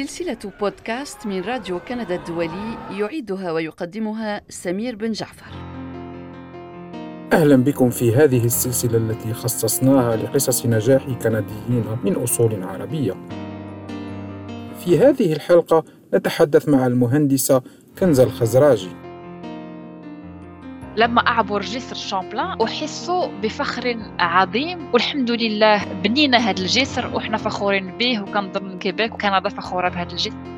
سلسلة بودكاست من راديو كندا الدولي يعيدها ويقدمها سمير بن جعفر. أهلا بكم في هذه السلسلة التي خصصناها لقصص نجاح كنديين من أصول عربية. في هذه الحلقة نتحدث مع المهندسة كنزة الخزراجي لما أعبر جسر شامبلان أحس بفخر عظيم. والحمد لله بنينا هذا الجسر وإحنا فخورين به وكنظن كيبيك وكندا فخورة بهذا الجسر.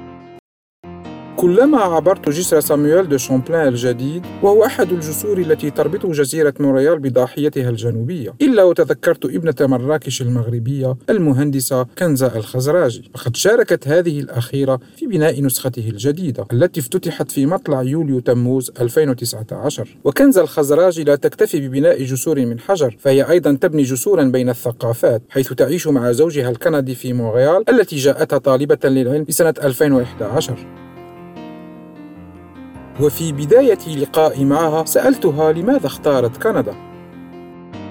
كلما عبرت جسر سامويل دو شامبلان الجديد وهو أحد الجسور التي تربط جزيرة مونريال بضاحيتها الجنوبية. إلا وتذكرت ابنة مراكش المغربية المهندسة كنزة الخزراجي. فقد شاركت هذه الأخيرة في بناء نسخته الجديدة التي افتتحت في مطلع يوليو تموز 2019 وكنزة الخزراجي لا تكتفي ببناء جسور من حجر فهي أيضا تبني جسورا بين الثقافات حيث تعيش مع زوجها الكندي في مونريال التي جاءتها طالبة للعلم في سنة 2011 وفي بداية لقائي معها سألتها لماذا اختارت كندا.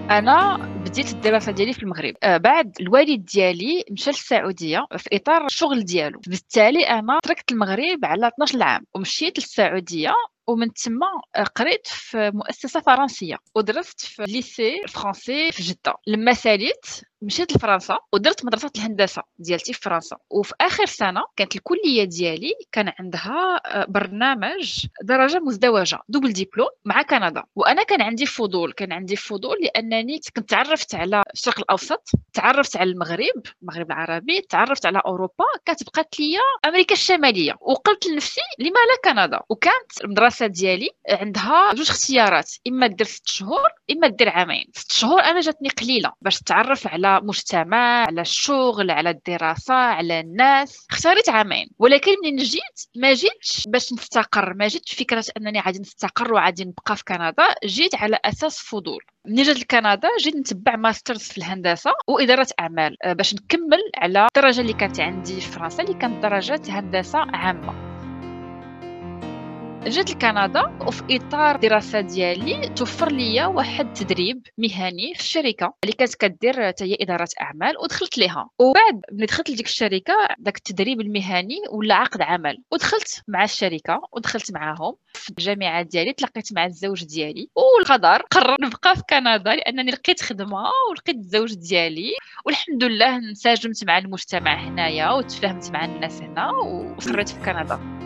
أنا بديت الدراسة ديالي في المغرب. آه بعد الوالد ديالي مشى للسعودية في إطار الشغل ديالو. بالتالي أنا تركت المغرب على 12 عام ومشيت للسعودية ومن تما قريت في مؤسسة فرنسية ودرست في lycée français في جدة. لما ساليت مشيت لفرنسا ودرت مدرسة الهندسة ديالتي في فرنسا. وفي آخر سنة كانت الكلية ديالي كان عندها آه، برنامج درجة مزدوجة double diplôme مع كندا. وأنا كان عندي فضول كان عندي فضول لأنني كنت تعرفت على الشرق الأوسط تعرفت على المغرب المغرب العربي تعرفت على أوروبا كانت بقات لي أمريكا الشمالية. وقلت لنفسي لما لا كندا؟ وكانت المدرسة ديالي عندها جوج اختيارات. إما دير ست شهور إما دير عامين. ست شهور أنا جاتني قليلة باش تعرف على مجتمع على الشغل على الدراسة على الناس. اختاريت عامين. ولكن من جيت؟ ما جيتش باش نستقر. ما جيت فكرة أنني غادي نستقر وغادي نبقى في كندا. جيت على أساس فضول. ملي جيت لكندا؟ جيت نتبع masters في الهندسة وإدارة أعمال آه، باش نكمل على الدرجة اللي كانت عندي في فرنسا اللي كانت درجه هندسة عامة. جيت لكندا وفي إطار الدراسة ديالي توفر لي واحد التدريب مهني في الشركة اللي كانت كدير هي إدارة أعمال ودخلت ليها. وبعد ملي دخلت لديك الشركة داك التدريب المهني ولا عقد عمل. ودخلت مع الشركة ودخلت معاهم. في الجامعة ديالي تلاقيت مع الزوج ديالي. والقدر قرر نبقى في كندا لأنني لقيت خدمة ولقيت الزوج ديالي. والحمد لله انسجمت مع المجتمع هنايا وتفاهمت مع الناس هنا وصريت في كندا.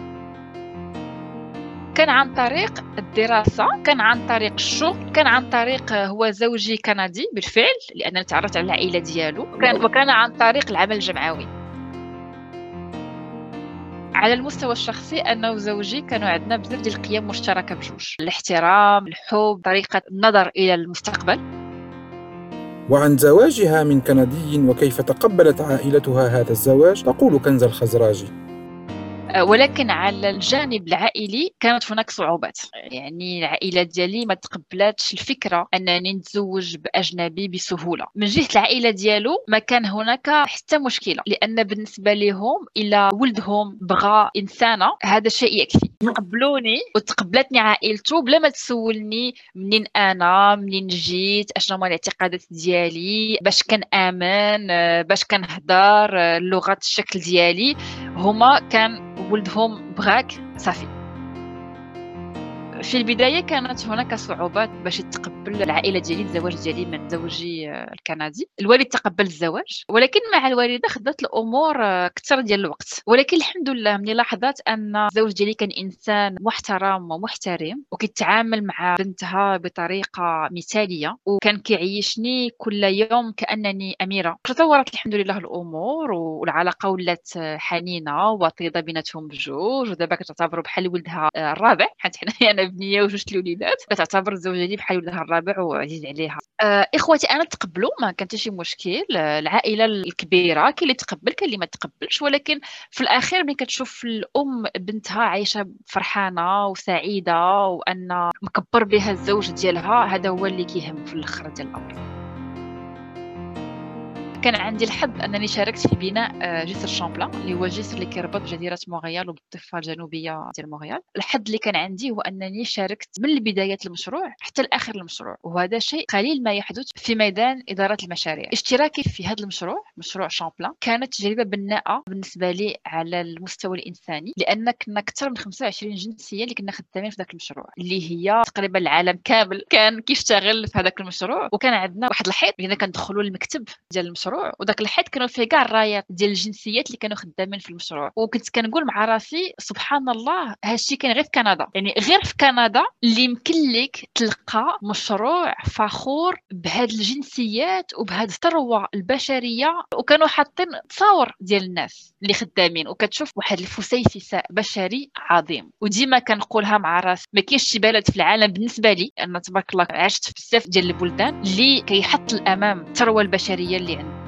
كان عن طريق الدراسة كان عن طريق الشغل كان عن طريق هو زوجي كندي بالفعل لأن تعرفت على العائلة ديالو. كان وكان عن طريق العمل الجمعوي. على المستوى الشخصي أنا وزوجي كانوا عندنا بزاف ديال القيم مشتركة بجوج. الاحترام الحب طريقة النظر إلى المستقبل. وعن زواجها من كندي وكيف تقبلت عائلتها هذا الزواج؟ تقول كنز الخزراجي. آه، ولكن على الجانب العائلي كانت هناك صعوبات. يعني العائلة ديالي ما تقبلاتش الفكرة أنني نتزوج بأجنبي بسهولة. من جهة العائلة ديالو ما كان هناك حتى مشكلة لأن بالنسبة لهم إلا ولدهم بغى إنسانة هذا شيء يكفي. تقبلوني وتقبلتني عائلته بلا ما تسولني منين أنا منين جيت أشنو هما الاعتقادات ديالي باش كنامن آه، باش كنهضر آه، اللغة الشكل ديالي. هما كان ولدهم بغاك صافي في البداية كانت هناك صعوبات باش تقبل العائلة ديالي الزواج ديالي من زوجي آه، الكندي. الوالد تقبل الزواج ولكن مع الوالدة خدات الأمور أكثر ديال الوقت. ولكن الحمد لله ملي لاحظت أن الزوج ديالي كان إنسان محترم ومحترم وكيتعامل مع بنتها بطريقة مثالية وكان كيعيشني كل يوم كأنني أميرة. تطورت الحمد لله الأمور والعلاقة ولات حنينة وطيده بيناتهم بجوج ودابا كتعتبر بحال ولدها الرابع. حيت حنايا أنا بنيه وجوج الوليدات كتعتبر الزوجة بحال ولدها الرابع وعزيز عليها. آه إخواتي أنا تقبلوا؟ ما كان شي مشكل. آه العائلة الكبيرة كاين اللي تقبل كاين اللي ما تقبلش. ولكن في الأخير ملي كتشوف الأم بنتها عايشة فرحانة وسعيدة وأن مكبر بها الزوج ديالها هذا هو اللي كيهم في الأخر ديال الأمر. كان عندي الحظ أنني شاركت في بناء آه، جسر شامبلان اللي هو الجسر اللي كيربط جزيرة مونريال وبالضفه الجنوبية ديال مونريال الحظ اللي كان عندي هو أنني شاركت من بدايه المشروع حتى لآخر المشروع وهذا شيء قليل ما يحدث في ميدان إدارة المشاريع. اشتراكي في هذا المشروع مشروع شامبلان كانت تجربة بناءة بالنسبة لي على المستوى الإنساني لأن كنا أكثر من 25 جنسية اللي كنا خدامين في ذاك المشروع اللي هي تقريبا العالم كامل كان كيشتغل في هذاك المشروع. وكان عندنا واحد الحيط اللي كندخلوا للمكتب ديال المشروع. وداك الحيط كانوا فيه كاع الرايات ديال الجنسيات اللي كانوا خدامين في المشروع. وكنت كنقول مع راسي سبحان الله هادشي كان غير في كندا. يعني غير في كندا اللي يمكن لك تلقى مشروع فخور بهاد الجنسيات وبهاد الثروة البشرية. وكانوا حاطين تصاور ديال الناس اللي خدامين. وكتشوف واحد الفسيفساء بشري عظيم. وديما كنقولها مع راسي. ما كاينش شي بلد في العالم بالنسبة لي أنا تبارك الله عشت في بزاف ديال البلدان اللي كيحط الأمام الثروة البشرية اللي عنده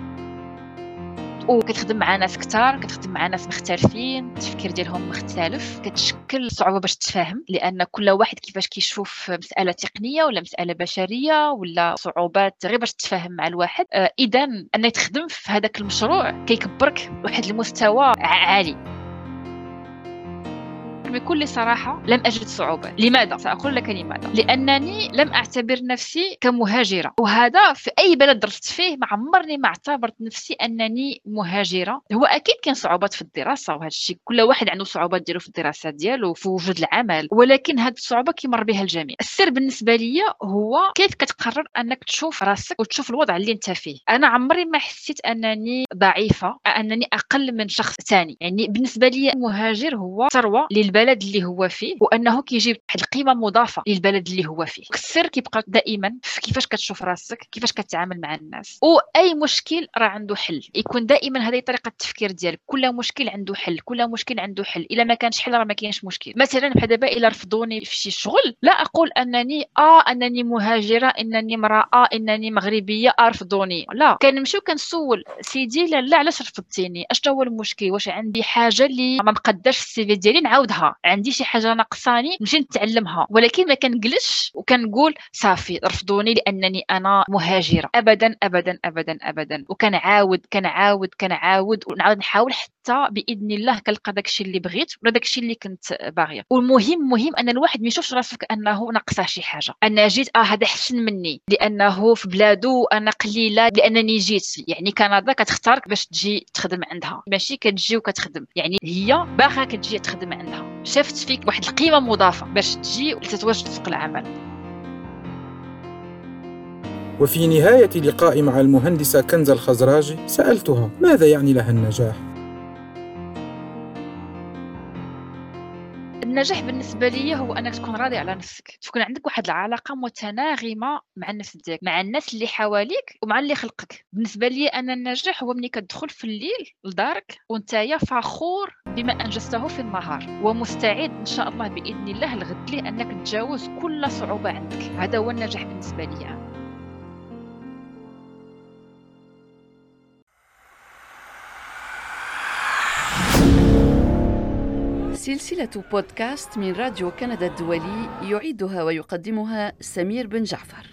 وكتخدم مع ناس كثار كتخدم مع ناس مختلفين التفكير ديالهم مختلف. كتشكل صعوبة باش تفاهم لأن كل واحد كيفاش كيشوف مسألة تقنية ولا مسألة بشرية ولا صعوبات غير باش تفاهم مع الواحد. آه اذا أن تخدم في هذاك المشروع كيكبرك واحد المستوى عالي. بكل صراحة لم أجد صعوبة. لماذا؟ سأقول لك لماذا. لأنني لم أعتبر نفسي كمهاجرة. وهذا في أي بلد درست فيه ما عمرني ما اعتبرت نفسي أنني مهاجرة. هو أكيد كان صعوبات في الدراسة وهذا الشيء. كل واحد عنده صعوبات ديالو في الدراسة ديالو في وجود العمل. ولكن هذه الصعوبة كيمر بها الجميع. السر بالنسبة لي هو كيف كتقرر أنك تشوف راسك وتشوف الوضع اللي أنت فيه. أنا عمري ما حسيت أنني ضعيفة أنني أقل من شخص ثاني. يعني بالنسبة لي المهاجر هو ثروة للبلد. البلد اللي هو فيه وأنه كيجيب واحد القيمة مضافة للبلد اللي هو فيه. السر كيبقى دائما في كيفاش كتشوف راسك كيفاش كتعامل مع الناس. وأي مشكل راه عنده حل. يكون دائما هذه طريقة التفكير ديالك. كل مشكل عنده حل كل مشكل عنده حل. إلا ما كانش حل راه ما كاينش مشكل. مثلا بحال دابا إلا رفضوني في شي شغل لا أقول أنني آه أنني مهاجرة أنني امرأة أنني مغربية أرفضوني. لا. كنمشيو كنسول سيدي لا لا علاش رفضتيني؟ اشنو هو المشكل؟ واش عندي حاجة اللي ما مقدرش ال CV ديالي نعاودها؟ عندي شي حاجة ناقصاني نمشي نتعلمها. ولكن ما كنجلسش وكنقول صافي رفضوني لأنني أنا مهاجرة. ابدا ابدا ابدا ابدا. وكنعاود كنعاود كنعاود. ونعاود نحاول حتى بإذن الله كنلقى داكشي اللي بغيت ولا داكشي اللي كنت باغيه والمهم مهم أن الواحد ما يشوفش راسو كأنه ناقصه شي حاجة. أنا جيت آه هذا أحسن مني. لأنه في بلادو أنا قليلة لأنني جيت. يعني كندا كتختارك باش تجي تخدم عندها. ماشي كتجي وكتخدم. يعني هي باغا كتجي تخدم عندها. شافت فيك واحد القيمة مضافة باش تجي وتتواجد في سوق العمل وفي نهاية لقائي مع المهندسة كنزة الخزراجي سألتها ماذا يعني لها النجاح؟ النجاح بالنسبة لي هو أنك تكون راضي على نفسك. تكون عندك واحد العلاقة متناغمة مع النفس ديالك مع الناس اللي حواليك ومع اللي خلقك. بالنسبة لي أنا النجاح هو ملي كتدخل في الليل لدارك وانت فخور بما أنجزته في النهار. ومستعد إن شاء الله بإذن الله الغد ليه أنك تجاوز كل صعوبة عندك. هذا هو النجاح بالنسبة لي سلسلة بودكاست من راديو كندا الدولي يعيدها ويقدمها سمير بن جعفر.